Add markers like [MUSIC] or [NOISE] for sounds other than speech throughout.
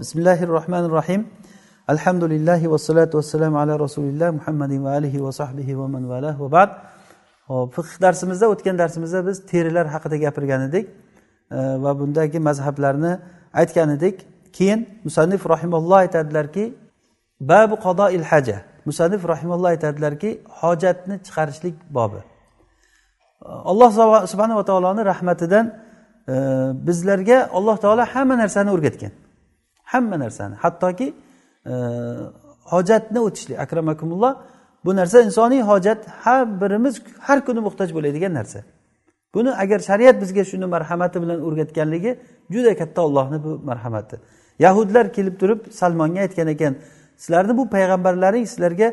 bismillahi rohmanir rohim alhamdulillahi vassalotu vassalamu ala rasulilloh muhammadin va alihi va sahbihi va man vala va bad. Hop fiqh darsimizda o'tgan darsimizda biz terilar haqida gapirgan edik e, va bundagi mazhablarni aytgan edik. Keyin musannif rahimalloh aytadilarki babu qadoil haja. Musannif rahimalloh aytadilarki hojatni chiqarishlik bobi. Alloh subhanava taoloni rahmatidan e, bizlarga alloh taolo hamma narsani o'rgatgan. Hamma narsani. Hattoki e, hojatni o'tishlik akramakumulloh bu narsa insoniy hojat har birimiz har kuni muhtoj bo'ladigan narsa. Buni agar shariat bizga shuni marhamati bilan o'rgatganligi juda katta ollohni bu marhamati. Yahudlar kelib turib salmonga aytgan ekan sizlarni bu payg'ambarlaring sizlarga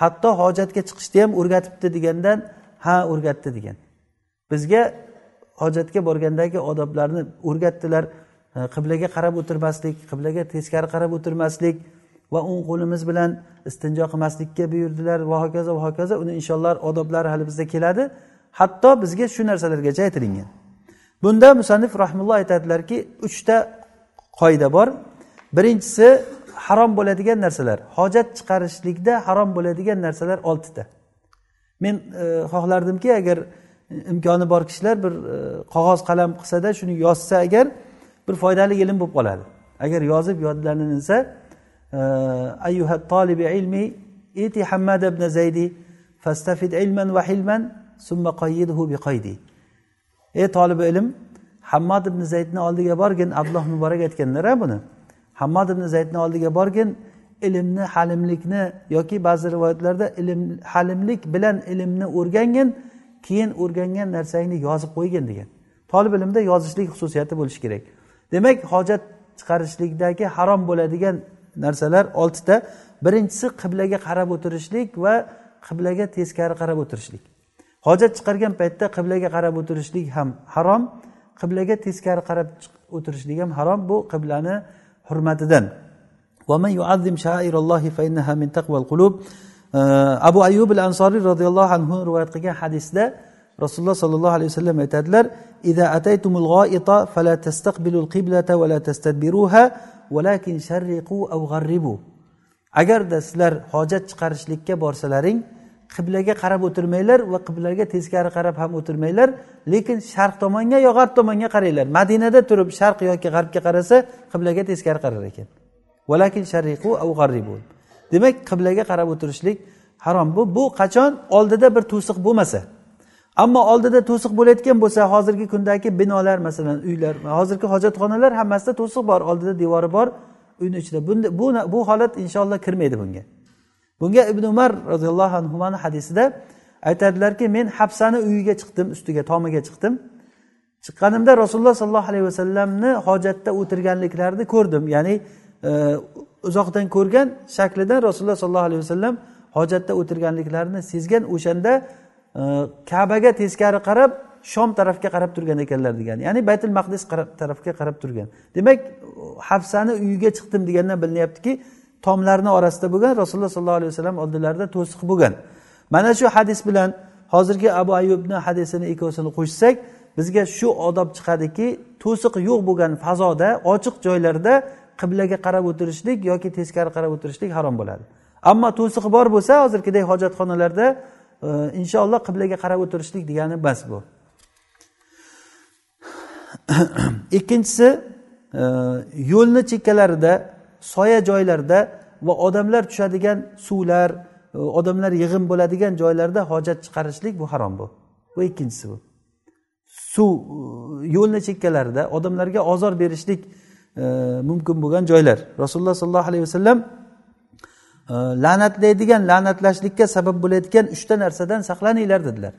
hatto hojatga chiqishni ham o'rgatibdi degandan ha o'rgatdi degan. Bizga hojatga borgandagi odoblarni o'rgatdilar. Qiblaga qarab o'tirmaslik qiblaga teskari qarab o'tirmaslik va o'ng qo'limiz bilan istinjo qilmaslikka buyurdilar. Va hokazo va hokazo uni inshaalloh odoblari hali bizda keladi. Hatto bizga shu narsalargacha aytilingan bunda musannif rahmulloh aytadilarki uchta qoida bor. Birinchisi harom bo'ladigan narsalar. Hojat chiqarishlikda harom bo'ladigan narsalar oltita. Men e, xohlardimki agar imkoni bor kishilar bir e, qog'oz qalam qilsada shuni yozsa agar bir foydali ilm bo'lib qoladi. Agar yozib yodlaninsa e, ayyuha tolibi ilmi iti hammad ibn zaydi fastafid ilman va hilman summa qayyidhu bi qaydi. Ey tolibi ilm hammad ibn zaydni oldiga borgin abdulloh muborak aytganlar buni. Hammad ibn zaydni oldiga borgin ilmni halimlikni yoki ba'zi rivoyatlarda ilm halimlik bilan ilmni o'rgangin keyin o'rgangan narsangni yozib qo'ygin degan. Tolib ilmda yozishlik xususiyati bo'lishi kerak. Demak hojat chiqarishlikdagi harom bo'ladigan narsalar oltita. Birinchisi qiblaga qarab o'tirishlik va qiblaga teskari qarab o'tirishlik. Hojat chiqargan paytda qiblaga qarab o'tirishlik ham harom qiblaga teskari qarab o'tirishlik ham harom bu qiblani hurmatidan. Abu ayub al ansoriy roziyallohu anhu rivoyat qilgan hadisda rasululloh sollallohu alayhi vasallam aytadilar ida ataytumul tastaqbilul tastadbiruha agarda sizlar hojat chiqarishlikka borsalaring qiblaga qarab o'tirmanglar va qiblaga teskari qarab ham o'tirmanglar lekin sharq tomonga yo g'arb tomonga qaranglar. Madinada turib sharq yoki g'arbga qarasa qiblaga teskari qarar ekan. Valakin sharriqu av g'arribu. Demak qiblaga qarab o'tirishlik harom bu. Bu qachon? Oldida bir to'siq bo'lmasa. Ammo oldida to'siq bo'layotgan bo'lsa hozirgi kundagi binolar masalan uylar hozirgi hojatxonalar hammasida to'siq bor oldida devori bor uyni ichida. Bu bu holat inshaalloh kirmaydi bunga. Bunga ibn umar roziyallohu anhuni hadisida aytadilarki men hafsani uyiga chiqdim ustiga tomiga chiqdim. Chiqqanimda rasululloh sollallohu alayhi vasallamni hojatda o'tirganliklarini ko'rdim. Ya'ni e, uzoqdan ko'rgan shaklidan rasululloh sollallohu alayhi vasallam hojatda o'tirganliklarini sezgan o'shanda kabaga teskari qarab shom tarafga qarab turgan ekanlar degan. Ya'ni baytul maqdis tarafga qarab turgan. Demak hafsani uyiga chiqdim degandan bilinyaptiki tomlarni orasida bo'lgan rasululloh sollallohu alayhi vasallam oldilarida to'siq bo'lgan. Mana shu hadis bilan hozirgi abu ayubni hadisini ikkovsini qo'shsak bizga shu odob chiqadiki to'siq yo'q bo'lgan fazoda ochiq joylarda qiblaga qarab o'tirishlik yoki teskari qarab o'tirishlik harom bo'ladi. Ammo to'siq bor bo'lsa hozirgidek hojatxonalarda inshaalloh qiblaga qarab o'tirishlik degani bas bu. [CLEARS THROAT] Ikkinchisi e, yo'lni chekkalarida soya joylarda va odamlar tushadigan suvlar e, odamlar yig'in bo'ladigan joylarda hojat chiqarishlik bu harom bu. Bu ikkinchisi bu. Suv e, yo'lni chekkalarida odamlarga ozor berishlik mumkin bo'lgan joylar. Rasululloh sollallohu alayhi vasallam la'natlaydigan la'natlashlikka sabab bo'layotgan uchta narsadan saqlaninglar dedilar.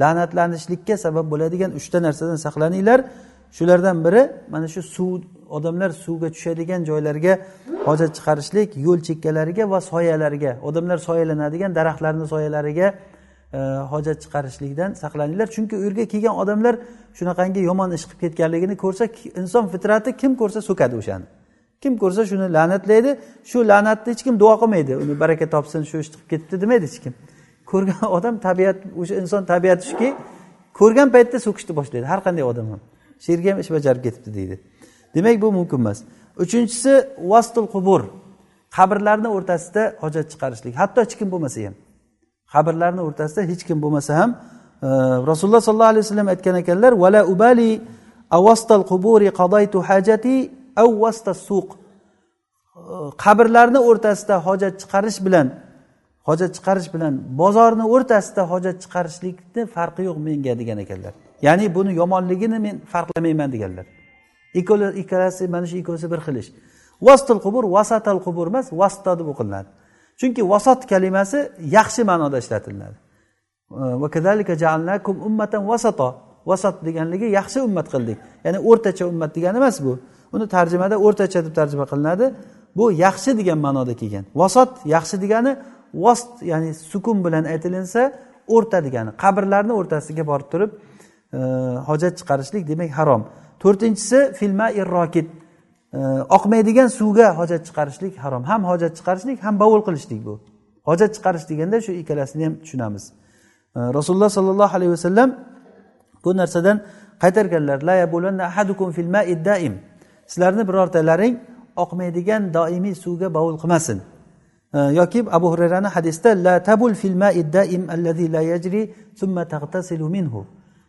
La'natlanishlikka sabab bo'ladigan uchta narsadan saqlaninglar. Shulardan biri mana shu suv odamlar suvga tushadigan joylarga hojat chiqarishlik yo'l chekkalariga va soyalarga odamlar soyalanadigan daraxtlarni soyalariga e, hojat chiqarishlikdan saqlaninglar. Chunki u yerga kelgan odamlar shunaqangi yomon ish qilib ketganligini ko'rsa inson fitrati kim ko'rsa so'kadi o'shani. Kim ko'rsa shuni la'natlaydi. Shu la'natni hech kim duo qilmaydi. Uni baraka topsin shu ishni qilib ketibdi demaydi hech kim. Ko'rgan [LAUGHS] odam tabiat o'sha inson tabiati shuki ko'rgan paytda so'kishni boshlaydi. Har qanday odam ham. Sherga ham ish bajarib ketibdi deydi. Demak bu mumkin emas. Uchinchisi vastul qubur. Qabrlarni o'rtasida hojat chiqarishlik. Hatto hech kim bo'lmasa ham. Qabrlarni o'rtasida hech kim bo'lmasa ham e, rasululloh sollallohu alayhi vasallam aytgan ekanlar vala ubali avastal quburi qadaytu hajati avvasta suq e, qabrlarni o'rtasida hojat chiqarish bilan hojat chiqarish bilan bozorni o'rtasida hojat chiqarishlikni farqi yo'q menga degan ekanlar. Ya'ni buni yomonligini men farqlamayman deganlar. Ikkalasi mana shu ikkovsi bir xil ish vastul qubur vasatal qubur emas vasta deb o'qilinadi. Chunki vasot kalimasi yaxshi ma'noda ishlatiladi. E, vasat deganligi yaxshi ummat qildik. Ya'ni o'rtacha ummat degani emas bu. Uni tarjimada o'rtacha deb tarjima qilinadi. Bu yaxshi degan ma'noda kelgan. Vasot yaxshi degani vost ya'ni sukun bilan aytilinsa o'rta degani. Qabrlarni o'rtasiga borib turib e, hojat chiqarishlik demak harom. To'rtinchisi filma irrokid e, oqmaydigan suvga hojat chiqarishlik harom. Ham hojat chiqarishlik ham bovul qilishlik bu. Hojat chiqarish deganda shu ikkalasini ham tushunamiz. E, Rasululloh sollallohu alayhi vasallam bu narsadan qaytarganlar sizlarni birortalaring oqmaydigan doimiy suvga bovul qilmasin. Yoki abu hurayrani hadisda la tabul fil daim allazi la yajri thumma taghtasilu minhu.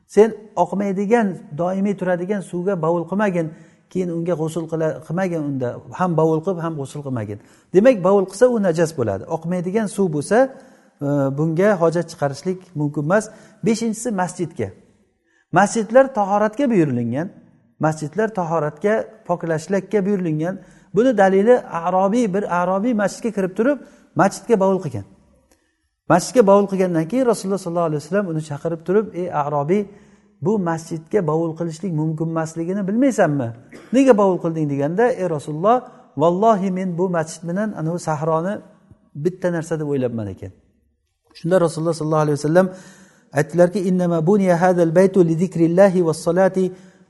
Sen oqmaydigan doimiy turadigan suvga bovul qilmagin keyin unga g'usul qilmagin unda. Ham bovul qilib ham g'usul qilmagin. Demak bovul qilsa u najas bo'ladi. Oqmaydigan suv bo'lsa e, bunga hojat chiqarishlik mumkin emas. Beshinchisi masjidga. Masjidlar tahoratga buyurilgan. Masjidlar tahoratga poklashlikka buyurilgan. Buni dalili arobiy bir arobiy masjidga kirib turib masjidga bovul qilgan. Masjidga bovul qilgandan keyin rasululloh sollallohu alayhi vasallam uni chaqirib turib ey arobiy bu masjidga bovul qilishlik mumkin emasligini bilmaysanmi? Nega bovul qilding? deganda ey rasululloh vallohi men bu masjid bilan anavi sahroni bitta narsa deb o'ylabman ekan. Shunda rasululloh sollallohu alayhi vasallam aytdilarki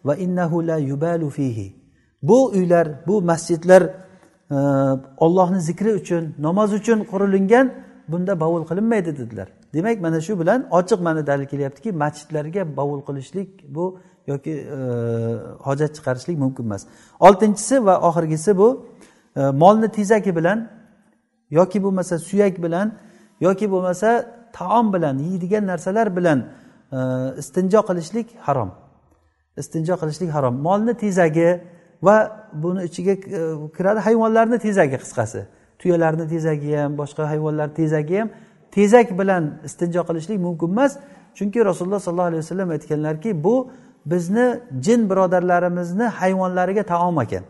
va innahu la yubalu fihi. Bu uylar bu masjidlar e, ollohni zikri uchun namoz uchun qurilingan bunda bovul qilinmaydi dedilar. Demak mana shu bilan ochiq mana dalil kelyaptiki masjidlarga bovul qilishlik bu yoki e, hojat chiqarishlik mumkin emas. Oltinchisi va oxirgisi bu e, molni tezagi bilan yoki bo'lmasa suyak bilan yoki bo'lmasa taom bilan yeydigan narsalar bilan e, istinjo qilishlik harom. Istinjo qilishlik harom. Molni tezagi va buni ichiga e, kiradi hayvonlarni tezagi qisqasi. Tuyalarni tezagi ham boshqa hayvonlar tezagi ham tezak bilan istinjo qilishlik mumkin emas. Chunki rasululloh sollallohu alayhi vasallam aytganlarki bu bizni jin birodarlarimizni hayvonlariga taom ekan.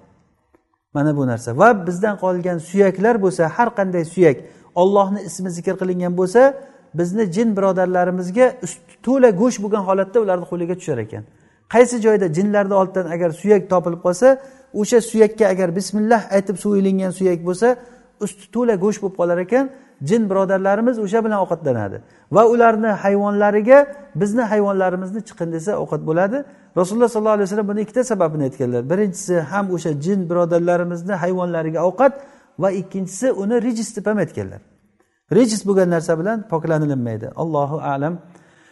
Mana bu narsa. Va bizdan qolgan suyaklar bo'lsa har qanday suyak ollohni ismi zikr qilingan bo'lsa bizni jin birodarlarimizga to'la go'sht bo'lgan holatda ularni qo'liga tushar ekan. Qaysi joyda jinlarni oldidan agar suyak topilib qolsa o'sha suyakka agar bismillah aytib so'yilingan suyak bo'lsa usti to'la go'sht bo'lib qolar ekan jin birodarlarimiz o'sha bilan ovqatlanadi. Va ularni hayvonlariga bizni hayvonlarimizni chiqin desa ovqat bo'ladi. Rasululloh sollallohu alayhi vasallam buni ikkita sababini aytganlar. Birinchisi ham o'sha jin birodarlarimizni hayvonlariga ovqat va ikkinchisi uni rijis deb ham aytganlar. Rijis bo'lgan narsa bilan poklanilinmaydi allohu alam.